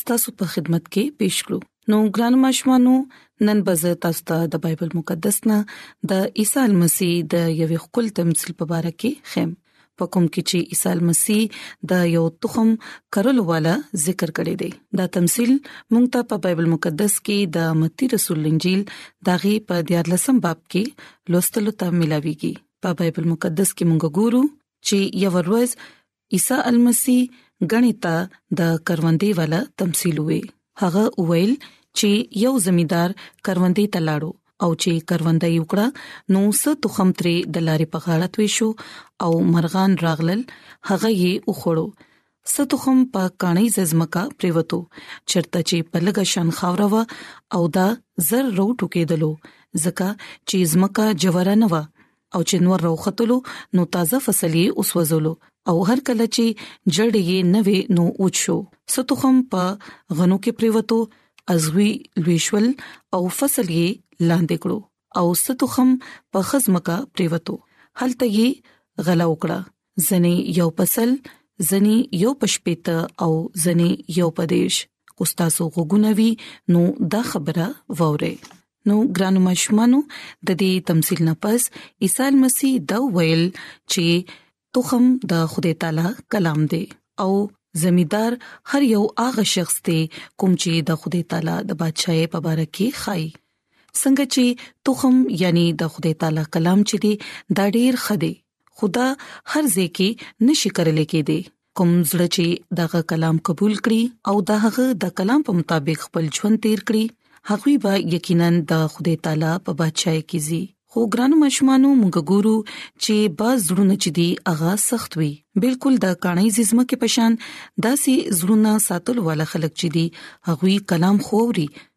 ستاسو په خدمت کې پېښ کړو نو ګران ماشومانو نن به زه تاسو ته د بایبل مقدس نه د عیسی مسیح د یوې خپل تمثيل په اړه کې خیم په کوم کې چې عیسی مسیح د یو تخم کرلو والا ذکر کړی دی دا تمثيل مونږ ته په بایبل مقدس کې د متی رسول انجیل داغي په 14 باب کې لوستلو ته ملاويږي په بایبل مقدس کې مونږ ګورو چې یو ورځ عیسی المسی غنی ته د کروندې والا تمثيل وې هغه ویل چې یو زمیدار کروندې ته لاړو او چې کروندې یو کړه نو ست تخم ترې د لارې په غاړه توي شو او مرغان راغلل هغه یې وخوړو ست تخم په کاني ززمکا پریوتو چرته چې په لګه شان خاور و او دا زر روټو کېدلو ځکه چې زمکا جوړه نه و او چې نور راوختلو نو تازه فصل یې وسوځولو او هر کله چې جړې یې نوې نو اوچو ستوخم په غنو کې پریوتو ازوی لویشول او فصل یې لاندې کړو او ستوخم په خزمکا پریوتو هلته یې غلا وکړه ځنې یو پسل ځنې یو پشپېته او ځنې یو پدیش کو تاسو غوګونه وی نو دا خبره ووره نو ګرانو مشمانو د دې تمثيل نه پس عيسى مسیح دا ویل چې تخم د خدای تعالی کلام دی او زمیدار هر یو هغه شخص دی کوم چې د خدای تعالی د بادشاہي په باره کې خای څنګه چې تخم یعنی د خدای تعالی کلام چې دی دا ډیر خدي خدا هر ځای کې نشي کولای کېدی کوم زړه چې دغه کلام قبول کړي او دغه د کلام په مطابق خپل ژوند تیر کړي هغه به یقینا د خدای تعالی په بچای کې زی خو ګران مشمانو موږ ګورو چې باز زړونه چې دی هغه سخت وي بالکل د کاني زمه کې پشان داسي زړونه ساتل والا خلک چې دی هغوی کلام خوري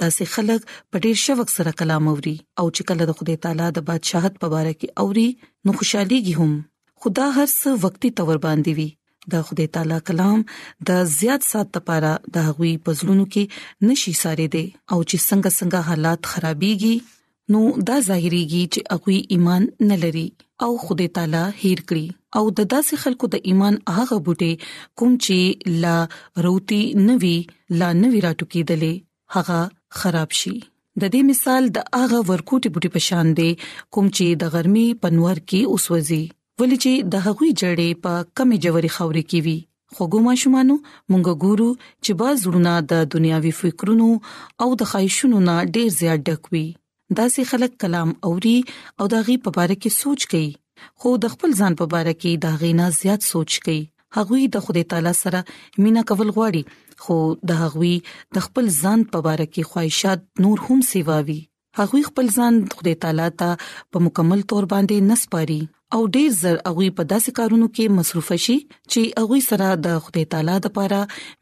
داسې خلک په ډیر شوق سره کلام اوري او چې کله د خدای تعالی د بادشاہت په اړه کې اوري نو خوشحاليږي هم خدا هر څه وختي تور باندې وي د خدای تعالی کلام د زیات سات لپاره د غوي پزړونو کې نشي ساري دي او چې څنګه څنګه حالات خرابيږي نو دا ظاهريږي چې هغه ایمان نه لري او خدای تعالی هیر کړی او د داسې خلکو د ایمان هغه بوټي کوم چې لا روتي نوي لا نوي راټوکی دلې هغه خراب شي د دې مثال د هغه ورکوټي بوټي په شان دی کوم چې د ګرمي پنور کې اوسوځي ولې چې د هغوی جړې په کمی جوړي خوري کې وي خوګو ماشومانو مونږ ګورو چې با زړونه د دنیاوي فکرونو او د خایشونو نه ډیر زیات ډکوي داسې خلک کلام اوري او داغي په اړه کې سوچ کوي خو د خپل ځان په اړه کې دا غینا زیات سوچ کوي هغوی د خدای تعالی سره مینا کول غواړي خو د هغوی د خپل ځان په اړه کې خواهشات نور هم سیواوي هغوی خپل ځان خدای تعالی ته په مکمل تور باندې نسپاري او ډیر زر هغوی په داسې کارونو کې مصروف شي چې هغوی سره د خدای تعالی د پاره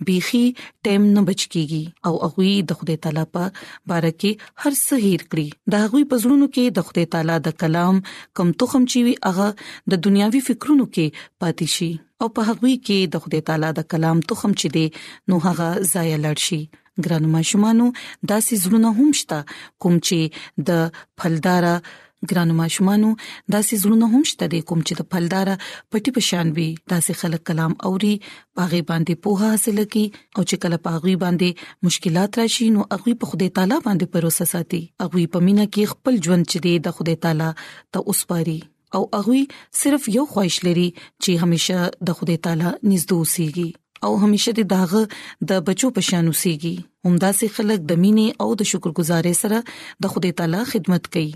بيخي ټیم نه بچ کیږي او هغوی د خدای تعالی په باره کې هر څه هیر کړی د هغوی په زړونو کې د خدای تعالی د کلام کم تخم چی وی هغه د دنیاوي فکرونو کې پاتې شي او په هغوی کې د خدای تعالی د کلام تخم چي دي نو هغه ضایع لړ شي ګرانو ماشومانو داسې زړونه هم شته کوم چې د فلدارا ګرانو ماشومانو داسې زړونه هم شته د کوم چې د فلدارا پټي پشان وي داسې خلک کلام اوري پاغي باندې پوها حاصل کی او چې کله پاغي باندې مشکلات راشي نو هغه په خدای تعالی باندې باور ساتي هغه په مینا کې خپل ژوند چې د خدای تعالی ته اوسپاري او هغه صرف یو خواهش لري چې همیشه د خدای تعالی نږدې اوسيږي او همیشه د داغه د بچو په شان اوسيږي همدا سي خلک د مینې او د شکرګزارۍ سره د خدای تعالی خدمت کوي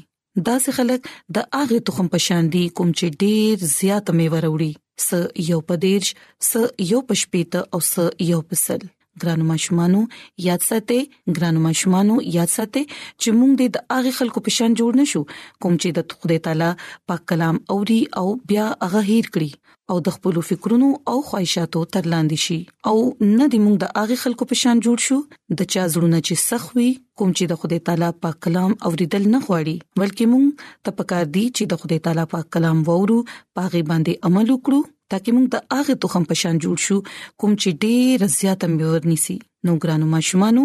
دا سي خلک د هغه تخم په شان دي کوم چې ډیر زیات میوه وروړي س یو پدیرش س یو پشپیت او س یو پسل ګرانو ماشومانو یاد ساتئ ګرانو ماشومانو یاد ساتئ چې موږ د هغه خلکو په شان جوړ نشو کوم چې د خدای تعالی پاک کلام اوري او بیا هغه هیر کړی او د خپل فکرونو او خواهشاتو تر لاندې شي او نه د موږ د هغه خلکو په شان جوړ شو د چا زړونه چې سخوي کوم چې د خدای تعالی پاک کلام اوریدل نه غواړي بلکې موږ ته پکار دي چې د خدای تعالی پاک کلام وورو پاغه باندې عمل وکړو ترڅو موږ د هغه تخم په شان جوړ شو کوم چې ډېر زیات امبور نيسي نو ګرانو ماشومانو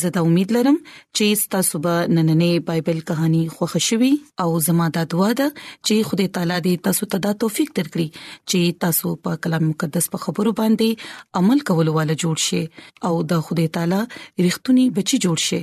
زه دا امید لرم چې تاسو به نننې بایبل کہانی خوښ شوي او زما دا دعا ده چې خدای تعالی دې تاسو ته دا توفیق درکړي چې تاسو په کلام مقدس په خبرو باندې عمل کولو والا جوړ شئ او د خدای تعالی رښتونی بچي جوړ شئ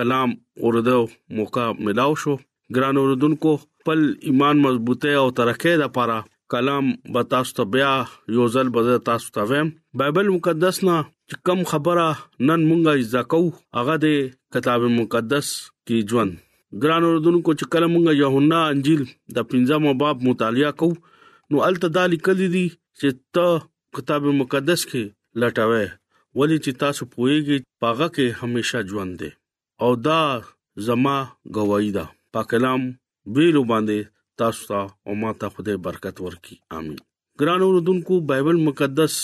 کلام اورده موقع ملاو شو ګران اوردونکو خپل ایمان مضبوطه او ترقه د پاره کلام به تاسو ته بیا یو ځل به تاسو ته ویم بایبل مقدس نه کم خبره نن مونږه ځکو هغه د کتاب مقدس کې ژوند ګران اوردونکو چې کله مونږه یوحنا انجیل د 15 باب مطالعه کوو نو الته دا لیکل دي چې ته کتاب مقدس کې لټوي ولی چې تاسو پوهیږئ پاغه کې همیشه ژوند دی او دا زما گواہی ده پاک کلام ویلو باندې تاسو ته او ما ته خدای برکت ورکړي امين ګران اوردونکو بایبل مقدس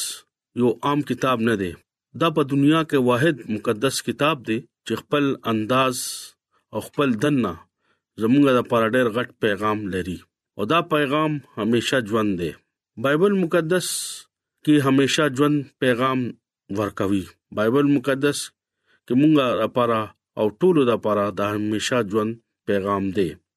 یو عام کتاب نه دی دا په دنیا کې واحد مقدس کتاب دی چې خپل انداز او خپل دنه زموږ لپاره ډېر غټ پیغام لري او دا پیغام همیشه ژوند دی بایبل مقدس کې همیشه ژوند پیغام ورکوي بایبل مقدس کې مونږه لپاره او ټولو لپاره د همیشه ژوند پیغام دی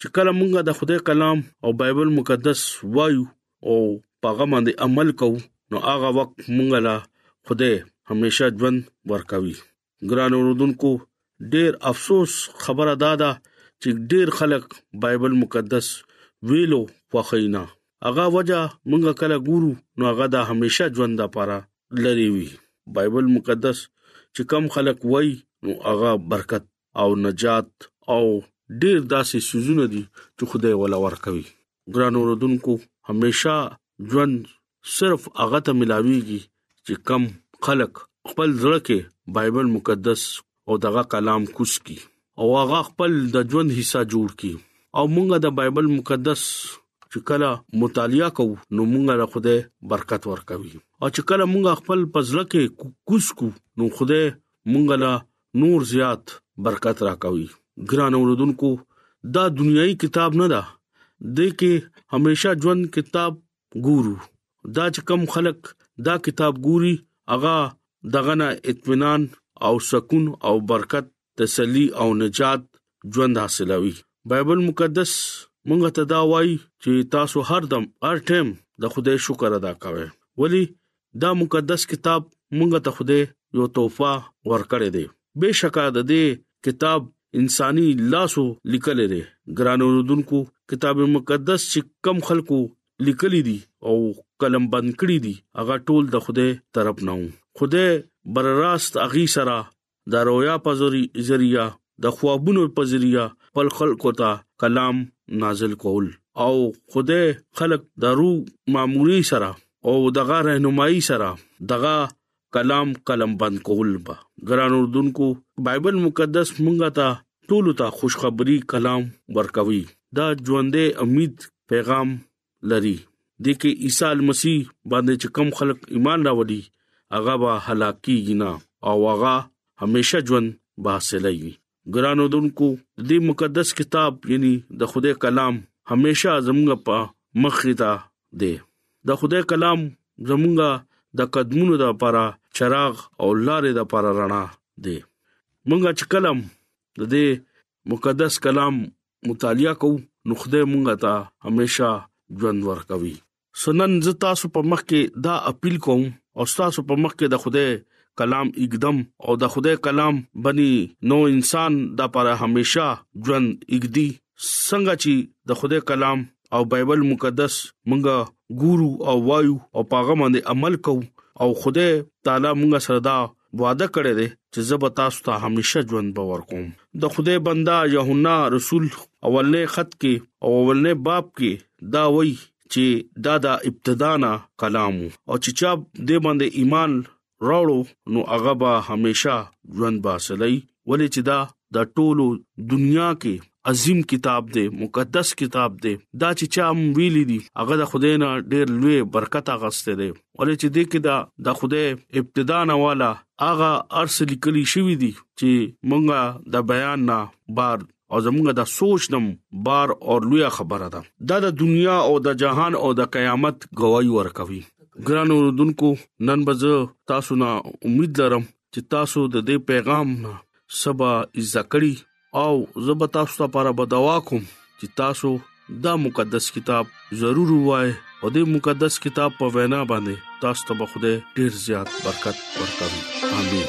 چې کله مونږ د خدای کلام او بایبل مقدس وایو او پاغه باندې عمل کوو نو هغه وخت مونږ لا خدای همیشه ژوند ورکوي ګران اوردونکو ډیر افسوس خبره دا ده چې ډیر خلک بایبل مقدس ویلو خوخینا هغه وجہ مونږ کله ګورو نو هغه د همیشه ژوند لپاره لري وي بایبل مقدس چې کم خلک وای نو هغه برکت او نجات او ډیر داسې سيزونه دي چې خدای ولا ورکوي ګران اوردونکو همیشه ژوند صرف هغه ته ملاويږي چې کم خلق خپل ځړه کې بایبل مقدس او دغه کلام کوس کی او هغه خپل د ژوند حصہ جوړ کی او مونږه د بایبل مقدس چې کله مطالعه کوو نو مونږه له خوده برکت ورکوي او چې کله مونږه خپل پزړه کې کوس کو نو خوده مونږه له نور زیات برکت راکوي ګران اوردونکو دا دنیوي کتاب نه ده د کې همیشه ژوند کتاب ګورو دا چې کم خلک دا کتاب ګوري اغا دغه نه اطمینان او سکون او برکت تسلی او نجات ژوند حاصلوي بایبل مقدس مونږ ته دا وایي چې تاسو هر دم هر ټیم د خدای شکر ادا کوئ ولی دا مقدس کتاب مونږ ته خوده یو تحفه ورکړې ده بشکا د دې کتاب انساني لاسو لیکل دي ګران اوردونکو کتاب مقدس چې کم خلکو لیکلي دي او قلم بند کړی دي هغه ټول د خوده طرف نه وو خوده برراست اغي سره د رویا په ذریعہ د خوابونو په ذریعہ خپل خلکو ته کلام نازل کول او خدای خلق د روح معمولی سره او دغه رهنمایي سره دغه کلام قلم بند کول با ګران اردوونکو بایبل مقدس مونږه ته ټول ته خوشخبری کلام ورکوي دا ژوندې امید پیغام لري د کې عیسی مسیح باندې چې کم خلک ایمان راوړي هغه به هلاکی نه او هغه همیشه ژوند به حاصلای ګرانو دونکو د مقدس کتاب یعنی د خدای کلام همیشه زموږ په مخ ته دی د خدای کلام زموږ د قدمونو د لپاره چراغ او لارې د لپاره رڼا دی مونږه چې کلم د دې مقدس کلام مطالعه کو نو خدای مونږه ته همیشا ژوند ورکوي سنن ز تاسو په مخ کې دا اپیل کوم او تاسو په مخ کې د خدای کلام اقدم او د خدای کلام بني نو انسان د پر همیشا ژوند اګدي څنګه چې د خدای کلام او بایبل مقدس مونږه ګورو او وایو او پاغه باندې عمل کوو او خدای تعالی مونږه سره دا وعده کړی دی چې زه به تاسو ته همیشه ژوند به ورکوم د خدای بندا یوحنا رسول اولنې خط کې او اولنې باب کې دا وایي چې دا د ابتدا نه کلام او چې چا دې باندې ایمان راوړو نو هغه به همیشه ژوند باسلای ولې چې دا د ټولو دنیا کې عظیم کتاب دی مقدس کتاب دی دا چې چا ویلي دي هغه د خدای نه ډېر لوی برکت اغسته دی ولې چې دې کې دا د خدای ابتدا نه والا هغه ارس لیکلي شوی دی چې مونږه د بیان نه بار او زمونږ د سوچ نم بار او لوی خبره ده دا د دنیا او د جهان او د قیامت گواہی ورکوي ګران اوردونکو نن بز تاسو نه امید لرم چې تاسو د دې پیغام نه سبا ځکړی او زب تاسو لپاره بدوا کوم چې تاسو دا مقدس کتاب ضرور وای او دې مقدس کتاب په وینا باندې تاسو ته به خوده ډیر زیات برکت ورکړي امين